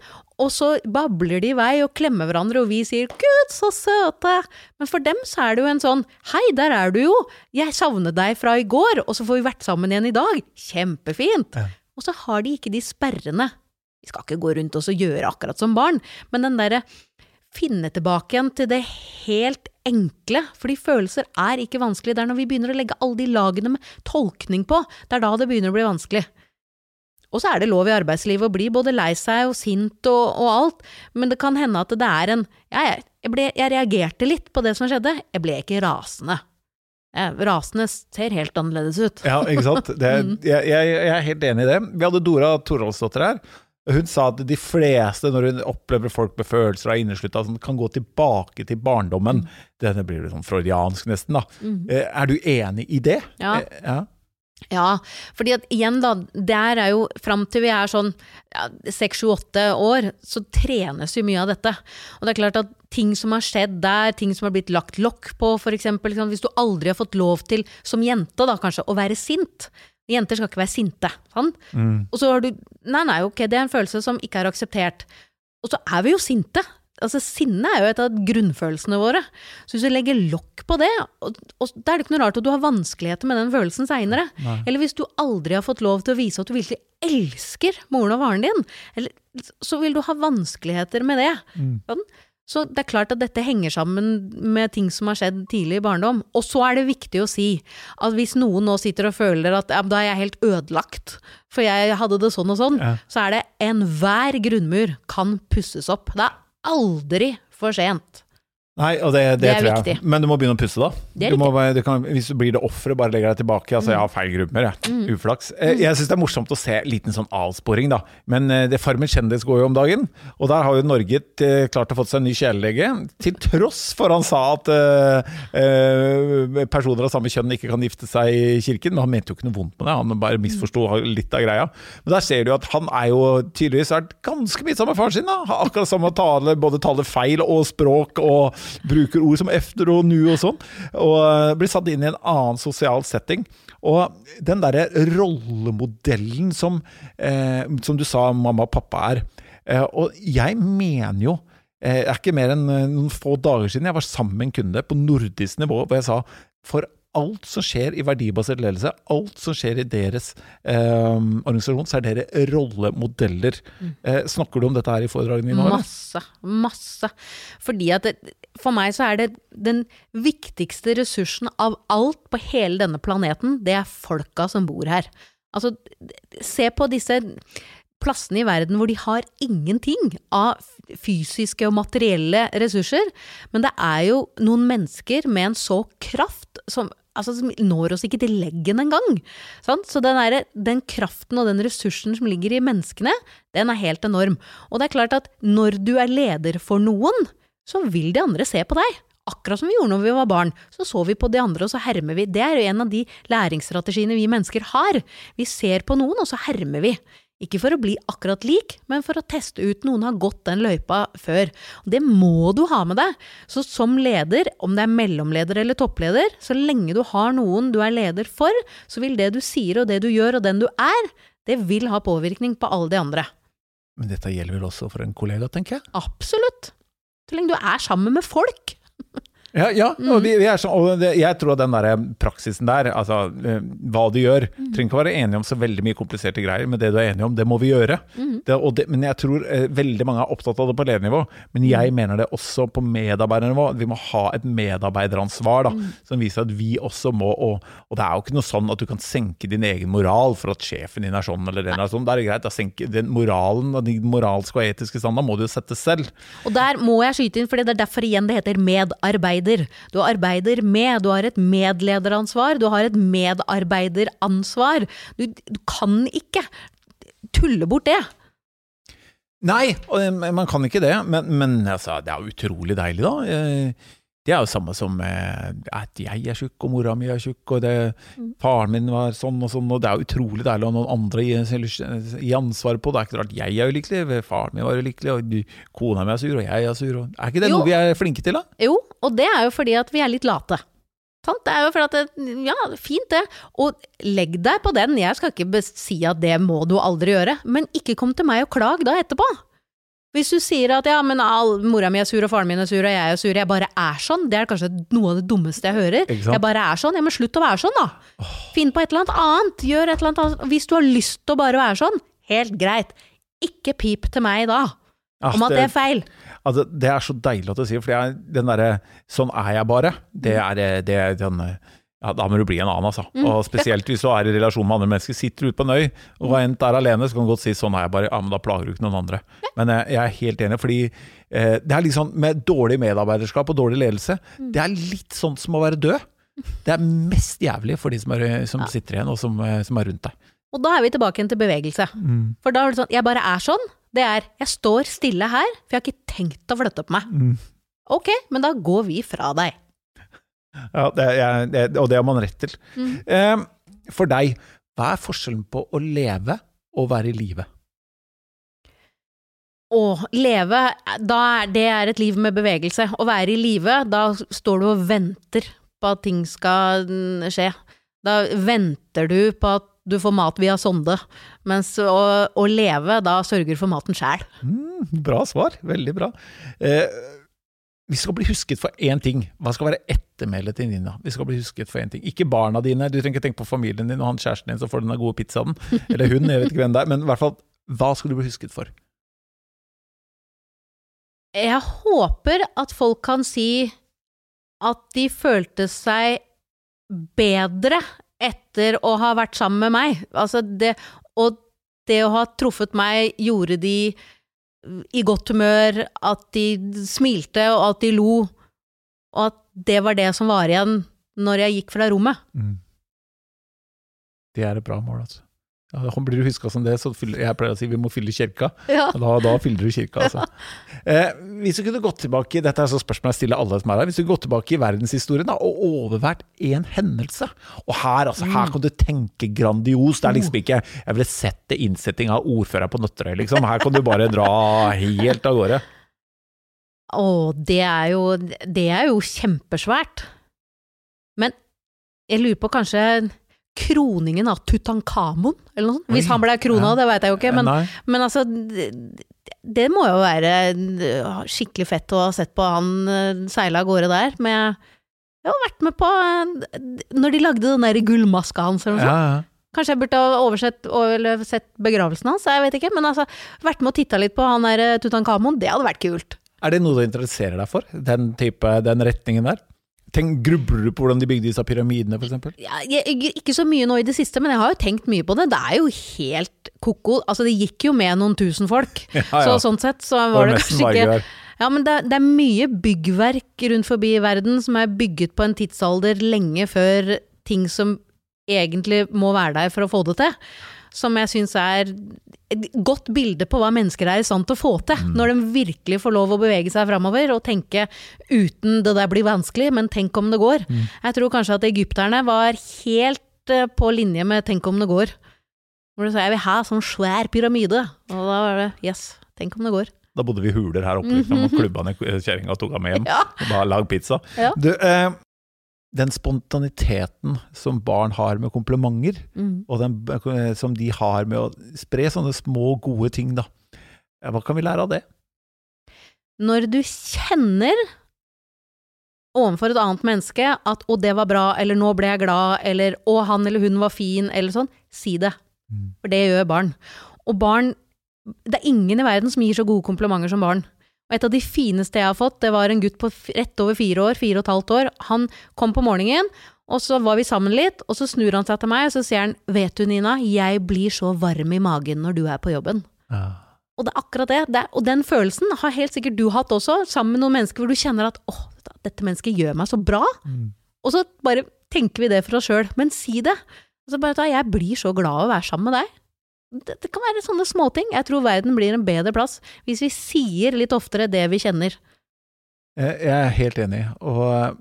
og så babler de i vei og klemmer hverandre, og vi sier 'gud, så søte'. Men for dem så er det jo en sånn 'hei, der er du jo', jeg savnet deg fra i går, og så får vi vært sammen igjen i dag. Kjempefint. Ja. Og så har de ikke de sperrene. Vi skal ikke gå rundt oss og gjøre akkurat som barn, men den derre finne tilbake igjen til det helt enkle, fordi følelser er ikke vanskelig. Det er når vi begynner å legge alle de lagene med tolkning på, det er da det begynner å bli vanskelig. Og så er det lov i arbeidslivet å bli både lei seg og sint og, og alt, men det kan hende at det er en jeg, jeg, ble, jeg reagerte litt på det som skjedde, jeg ble ikke rasende. Jeg, rasende ser helt annerledes ut. Ja, ikke sant? Det, jeg, jeg, er helt enig i det. Vi hadde Dora Torolsdottir her. Hun sa at de fleste, når hun opplever folk med følelser av inneslutta, sånn, kan gå tilbake til barndommen. Denne blir litt sånn freudiansk nesten, da. Mm. Er du enig i det? Ja. Eh, ja. Ja, fordi at igjen da, der er jo fram til vi er sånn seks, sju, åtte år, så trenes jo mye av dette. Og det er klart at ting som har skjedd der, ting som har blitt lagt lokk på, eksempel, liksom, hvis du aldri har fått lov til, som jente da kanskje, å være sint. Jenter skal ikke være sinte, sant? Og så har du, nei nei, ok, det er en følelse som ikke er akseptert. Og så er vi jo sinte. Altså, Sinne er jo et av grunnfølelsene våre. Så hvis du legger lokk på det, og, og da er det ikke noe rart at du har vanskeligheter med den følelsen seinere. Eller hvis du aldri har fått lov til å vise at du virkelig elsker moren og faren din, eller, så vil du ha vanskeligheter med det. Mm. Så det er klart at dette henger sammen med ting som har skjedd tidlig i barndom. Og så er det viktig å si at hvis noen nå sitter og føler at ja, da er jeg helt ødelagt, for jeg hadde det sånn og sånn, Ja. så er det enhver grunnmur kan pusses opp. Det er aldri for sent. Nei, og det, det, Det tror jeg. viktig. Men du må begynne å pusse, da. Du må, du kan, hvis du blir det offeret, bare legger deg tilbake. Altså, jeg har feil grupper, jeg. Mm. Uflaks. Eh, Jeg syns det er morsomt å se liten sånn avsporing, da. Men eh, det Farmen kjendis går jo om dagen, og der har jo Norge eh, klart å få seg en ny kjælelege. Til tross for han sa at uh, uh, personer av samme kjønn ikke kan gifte seg i kirken. Men han mente jo ikke noe vondt med det, han bare misforsto litt av greia. Men der ser du at han er jo tydeligvis vært ganske mye sammen med faren sin. da. Akkurat Akkurat samme tale, både tale feil og språk, og bruker ord som efter og nu og sånn. Og eh, blir satt inn i en annen sosial setting. Og den derre rollemodellen som, eh, som du sa mamma og pappa er. Eh, og jeg mener jo eh, Det er ikke mer enn eh, noen få dager siden jeg var sammen med en kunde på nordisk nivå hvor jeg sa for alt som skjer i verdibasert ledelse, alt som skjer i deres eh, organisasjon, så er dere rollemodeller. Eh, snakker du om dette her i foredragene dine? Masse. Masse. Fordi at det, for meg så er det den viktigste ressursen av alt på hele denne planeten, det er folka som bor her. Altså, se på disse plassene i verden hvor de har ingenting av fysiske og materielle ressurser, men det er jo noen mennesker med en så kraft som Altså, som når oss ikke til leggen engang. Sant? Så den, der, den kraften og den ressursen som ligger i menneskene, den er helt enorm. Og det er klart at når du er leder for noen, så vil de andre se på deg. Akkurat som vi gjorde når vi var barn. Så så vi på de andre, og så hermer vi. Det er jo en av de læringsstrategiene vi mennesker har. Vi ser på noen, og så hermer vi. Ikke for å bli akkurat lik, men for å teste ut noen har gått den løypa før. Det må du ha med deg. Så som leder, om det er mellomleder eller toppleder, så lenge du har noen du er leder for, så vil det du sier og det du gjør og den du er, det vil ha påvirkning på alle de andre. Men dette gjelder vel også for en kollega, tenker jeg? Absolutt. Så lenge du er sammen med folk. Ja, ja og, vi, vi er sånn, og det, jeg tror at den der praksisen der, altså eh, hva du gjør Trenger ikke å være enige om så veldig mye kompliserte greier, men det du er enig om, det må vi gjøre. Det, og det, men jeg tror eh, veldig mange er opptatt av det på ledernivå, men jeg mener det også på medarbeidernivå. Vi må ha et medarbeideransvar da, som viser at vi også må og, og det er jo ikke noe sånn at du kan senke din egen moral for at sjefen din er sånn eller den er sånn. Da er det greit, da senker den moralen og din moralske og etiske standard må du jo sette selv. Og der må jeg skyte inn, for det er derfor igjen det heter medarbeider. Du arbeider med, du har et medlederansvar, du har et medarbeideransvar. Du, du kan ikke tulle bort det. Nei, eh, man kan ikke det, men, men altså, det er utrolig deilig, da. Eh, Det er jo samme som eh, at jeg er tjukk, og mora mi er tjukk, og det, faren min var sånn og sånn, og det er utrolig deilig å ha noen andre gi, gi ansvar på. Det er ikke rart jeg er ulykkelig, faren min var ulykkelig, og du, kona mi er sur, og jeg er sur. Og, er ikke det Jo. noe vi er flinke til, da? Jo, og det er jo fordi at vi er litt late. Sant? Det er jo fordi at det, Ja, fint det. Og legg deg på den. Jeg skal ikke si at det må du aldri gjøre, men ikke kom til meg og klag da etterpå. Hvis du sier at ja, men all, mora mi er sur og faren min er sur og jeg er sur, jeg bare er sånn, det er kanskje noe av det dummeste jeg hører. Jeg bare er sånn. Ja, men slutt å være sånn, da. Finn på et eller annet annet. Gjør et eller annet annet. Hvis du har lyst til å bare være sånn, helt greit. Ikke pip til meg da Ah, om at det er feil. Altså, det er så deilig at du sier, for den derre 'sånn er jeg bare', det er, det er den ja, da må du bli en annen, altså. Og spesielt hvis du er i relasjon med andre mennesker. Sitter du ute på en øy og er endt der alene, så kan du godt si sånn er jeg bare. Ja, men da plager du ikke noen andre. Men jeg, jeg er helt enig, fordi eh, det er litt sånn med dårlig medarbeiderskap og dårlig ledelse, det er litt sånn som å være død. Det er mest jævlig for de som, er, som sitter igjen, og som, eh, som er rundt deg. Og da er vi tilbake igjen til bevegelse. For da er det sånn, jeg bare er sånn. Det er, jeg står stille her, for jeg har ikke tenkt å flytte på meg. Ok, men da går vi fra deg. Ja, det, er- det, og det har man rett til. Eh, for deg, hva er forskjellen på å leve og være i live? Å leve, da er, det er et liv med bevegelse. Å være i live, da står du og venter på at ting skal mm, skje. Da venter du på at du får mat via sonde. Mens å, å leve, da sørger for maten sjæl. Mm, bra svar, veldig bra. Eh, vi skal bli husket for én ting. Hva skal være ettermælet til Nina? Vi skal bli husket for én ting. Ikke barna dine, du trenger ikke tenke på familien din og han kjæresten din som får den gode pizzaen. Eller hun, jeg vet ikke hvem det er. Men i hvert fall, hva skal du bli husket for? Jeg håper at folk kan si at de følte seg bedre etter å ha vært sammen med meg. Altså det, og det å ha truffet meg gjorde de i godt humør, at de smilte og at de lo, og at det var det som var igjen når jeg gikk fra rommet. Det er et bra mål, altså. Ja, blir du huska som det, så fyller, jeg pleier å si vi må fylle kirka. Ja. Da, da fyller du kirka, altså. Eh, hvis du kunne gått tilbake dette er så spørsmål jeg stiller alle som er her, hvis du kunne gått tilbake i verdenshistorien da, og overvært en hendelse Og her altså, her kan du tenke grandios. Det er liksom ikke Jeg ville sett det innsetting av ordfører på Nøtterøy, liksom. Her kan du bare dra helt av gårde. Å, det er jo Det er jo kjempesvært. Men jeg lurer på kanskje kroningen av Tutankhamon, eller noe sånt. Hvis han ble krona, ja. det veit jeg jo ikke, men, men altså det, det må jo være eh, skikkelig fett å ha sett på han eh, seile av gårde der. Med, jeg har vært med på eh, når de lagde den der gullmaska hans eller noe sånt. ja. Kanskje jeg burde ha oversett eller sett begravelsen hans, jeg vet ikke. Men altså, vært med og titta litt på han der Tutankhamon, det hadde vært kult. Er det noe du interesserer deg for? Den type, den retningen der? Tenk, grubler du på hvordan de bygde disse pyramidene, f.eks.? Ja, jeg, ikke så mye nå i det siste, men jeg har jo tenkt mye på det. Det er jo helt ko-ko. Altså, det gikk jo med noen tusen folk. Ja, Så sånn sett så var det kanskje ikke Ja, men det, det er mye byggverk rundt forbi i verden som er bygget på en tidsalder lenge før ting som egentlig må være der for å få det til. Som jeg syns er et godt bilde på hva mennesker er i stand til å få til. Når de virkelig får lov å bevege seg framover og tenke uten det der blir vanskelig, men tenk om det går. Jeg tror kanskje at egypterne var helt eh, på linje med tenk om det går. Hvor de sa jeg vil ha sånn svær pyramide. Og da var det yes, tenk om det går. Da bodde vi i huler her oppe, liksom, og klubba ned kjerringa og tok henne med hjem. Ja. Og da lag pizza. Ja. Du, eh, den spontaniteten som barn har med komplimenter, Mm. og den eh, som de har med å spre sånne små, gode ting, da. Hva kan vi lære av det? Når du kjenner overfor et annet menneske at 'å, det var bra', eller 'nå ble jeg glad', eller 'å, han eller hun var fin', eller sånn, si det. Mm. For det gjør barn. Og barn Det er ingen i verden som gir så gode komplimenter som barn. Og et av de fineste jeg har fått, det var en gutt på rett over fire år, fire og et halvt år. Han kom på morgenen, og så var vi sammen litt, og så snur han seg til meg, og så sier han 'vet du, Nina, jeg blir så varm i magen når du er på jobben'. Ja. Og det er akkurat det. det er, og den følelsen har helt sikkert du hatt også, sammen med noen mennesker hvor du kjenner at åh, dette mennesket gjør meg så bra. Mm. Og så bare tenker vi det for oss sjøl. Men si det. Og så bare ta, jeg blir så glad av å være sammen med deg. Det, det kan være sånne småting. Jeg tror verden blir en bedre plass hvis vi sier litt oftere det vi kjenner. Jeg er helt enig. Og eh,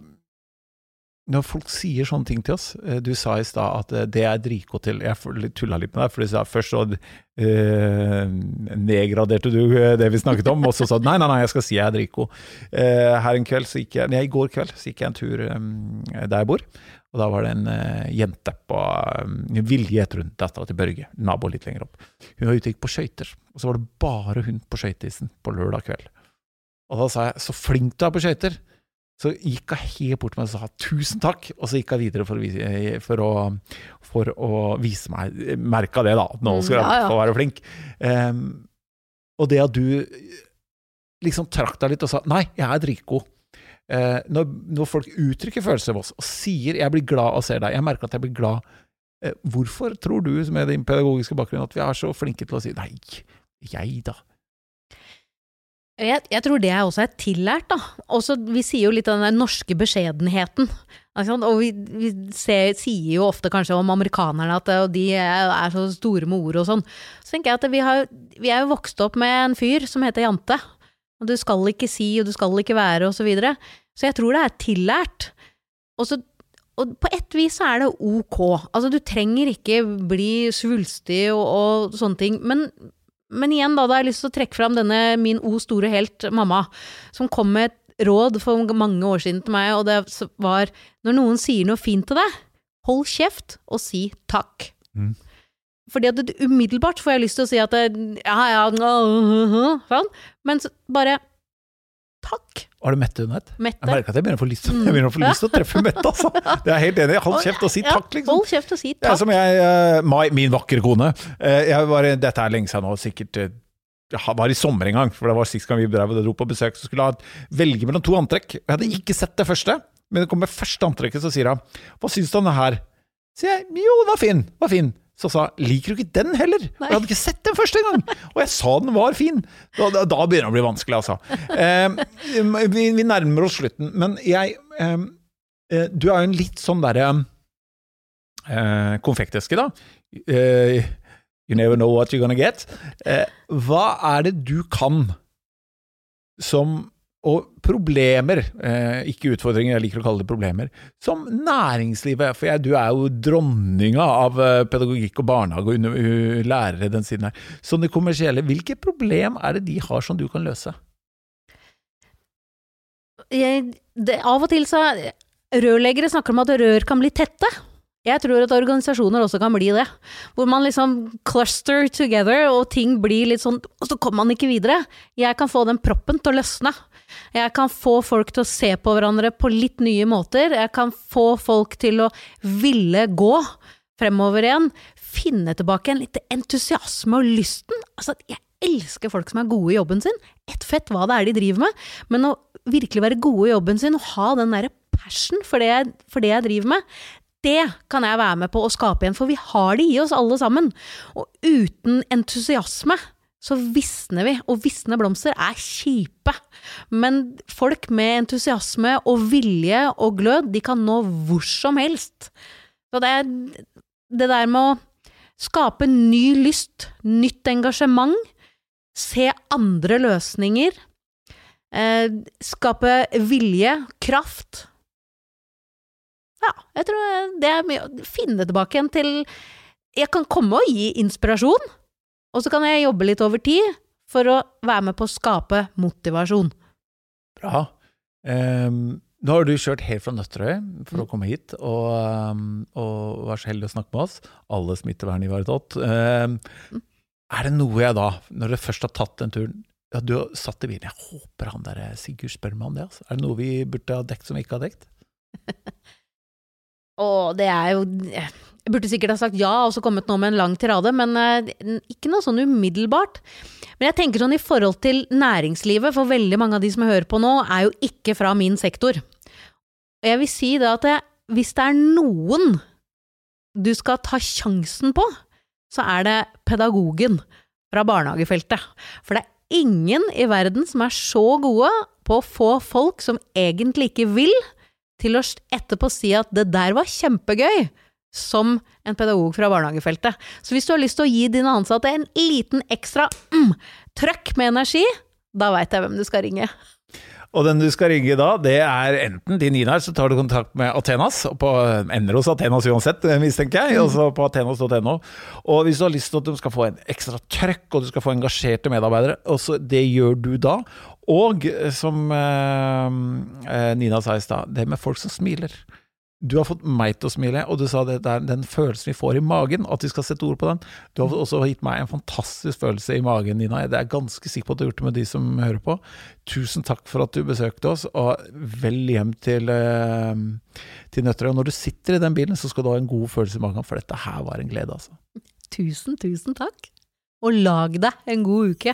når folk sier sånne ting til oss eh, Du sa i stad at eh, det er dritgodt til Jeg tulla litt med deg, for du sa først så eh, nedgraderte du det vi snakket om, og så sa du nei, nei, nei, jeg skal si jeg er dritgod. Uh, her en kveld så gikk jeg Nei, i går kveld så gikk jeg en tur um, der jeg bor. Og da var det en uh, jente på uh, Vilje heter hun, dattera til Børge, nabo litt lenger opp. Hun var ute og gikk på skøyter, og så var det bare hun på skøyteisen på lørdag kveld. Og da sa jeg 'så flink du er på skøyter'. Så gikk hun helt bort til meg og sa 'tusen takk', og så gikk hun videre for å vise, for å, for å vise meg Merka det, da. at Nå skal jeg Mm, ja, ja. være flink. Um, og det at du liksom trakk deg litt og sa 'nei, jeg er dritgod'. Eh, når, når folk uttrykker følelser av oss og sier 'jeg blir glad og ser deg', jeg merker at jeg blir glad. Eh, hvorfor tror du med din pedagogiske bakgrunn at vi er så flinke til å si 'nei, jeg da'? Jeg, jeg, tror det også er tillært, da. Også, vi sier jo litt av den norske beskjedenheten. Og vi, vi ser, sier jo ofte kanskje om amerikanerne at de er, er så store med ord og sånn. Så tenker jeg at vi, har, vi er jo vokst opp med en fyr som heter Jante. Og du skal ikke si, og du skal ikke være, og så videre. Så jeg tror det er tillært. Og, så, og på ett vis så er det ok. Altså, du trenger ikke bli svulstig og, og sånne ting. Men, men igjen, da, da har jeg lyst til å trekke fram denne min o store helt, mamma, som kom med et råd for mange år siden til meg, og det var når noen sier noe fint til deg, hold kjeft og si takk. Mm. Fordi at det, umiddelbart får jeg lyst til å si at det, ja, ja, sånn, men bare takk. Har du Mette hun het? Jeg merker at jeg begynner å få lyst, jeg å få lyst til å treffe Mette, altså. Det er helt enig. Hold kjeft og si takk, liksom. Hold kjeft og si takk. Det er som jeg, Mai, min vakre kone. Uh, jeg var, dette er lenge siden nå, sikkert uh, det var i sommer en gang, for det var sist gang vi dro på besøk, så skulle jeg velge mellom to antrekk. Jeg hadde ikke sett det første, men det kom med første antrekket, så sier hun 'Hva syns du om det her?' sier jeg 'Jo, den var fin', var fin. Så sa 'Liker du ikke den heller?' Nei. Jeg hadde ikke sett den første gang! Og jeg sa den var fin! Da, da, da begynner det å bli vanskelig, altså. Eh, vi, vi, nærmer oss slutten, men jeg eh, Du er jo en litt sånn derre eh, konfekteske, da. Eh, You never know what you're gonna get. Eh, hva er det du kan som Og problemer, eh, ikke utfordringer, jeg liker å kalle det problemer, som næringslivet For jeg, du er jo dronninga av eh, pedagogikk og barnehage og under, uh, lærere den siden her. Så det kommersielle, hvilke problem er det de har som du kan løse? Jeg, det, av og til så Rørleggere snakker om at rør kan bli tette. Jeg tror at organisasjoner også kan bli det. Hvor man liksom cluster together, og ting blir litt sånn Og så kommer man ikke videre. Jeg kan få den proppen til å løsne. Jeg kan få folk til å se på hverandre på litt nye måter. Jeg kan få folk til å ville gå fremover igjen. Finne tilbake en litt entusiasme og lysten. Altså, jeg elsker folk som er gode i jobben sin. Ett fett hva det er de driver med. Men å virkelig være gode i jobben sin og ha den derre passion for det, jeg, for det jeg driver med, det kan jeg være med på å skape igjen, for vi har det i oss alle sammen. Og uten entusiasme så visner vi, og visne blomster er kjipe. Men folk med entusiasme og vilje og glød, de kan nå hvor som helst. Så det det der med å skape ny lyst, nytt engasjement, se andre løsninger, eh, skape vilje, kraft ja, jeg tror det er mye å finne tilbake igjen til Jeg kan komme og gi inspirasjon, og så kan jeg jobbe litt over tid for å være med på å skape motivasjon. Bra. Um, nå har du kjørt helt fra Nøtterøy for å mm. komme hit, og, um, og var så heldig å snakke med oss. Alle smittevern ivaretatt. Um, er det noe jeg da, når du først har tatt den turen ja, Du har satt i bilen, jeg håper han der Sigurd spør meg om det. Altså. Er det noe vi burde ha dekt som vi ikke har dekt? Å, det er jo Jeg burde sikkert ha sagt ja og så kommet nå med en lang tirade, men uh, ikke noe sånn umiddelbart. Men jeg tenker sånn i forhold til næringslivet, for veldig mange av de som jeg hører på nå, er jo ikke fra min sektor. Og jeg vil si det at jeg, hvis det er noen du skal ta sjansen på, så er det pedagogen fra barnehagefeltet. For det er ingen i verden som er så gode på å få folk som egentlig ikke vil, til å etterpå si at det der var kjempegøy, som en pedagog fra barnehagefeltet. Så hvis du har lyst til å gi dine ansatte en liten ekstra mm, trøkk med energi, da veit jeg hvem du skal ringe. Og den du skal ringe da, det er enten din Nina, så tar du kontakt med Athenas, på, ender hos Athenas uansett, mistenker jeg, også på athenas.no. Og hvis du har lyst til at du skal få en ekstra trøkk, og du skal få engasjerte medarbeidere, også det gjør du da. Og som eh, eh, Nina sa i stad, det med folk som smiler. Du har fått meg til å smile, og du sa det er den følelsen vi får i magen, at vi skal sette ord på den. Du har også gitt meg en fantastisk følelse i magen, Nina. Jeg er ganske sikker på at du har gjort det med de som hører på. Tusen takk for at du besøkte oss, og vel hjem til, eh, til Nøtterøy. Og når du sitter i den bilen, så skal du ha en god følelse i magen, for dette her var en glede, altså. Tusen, tusen takk. Og lag deg en god uke.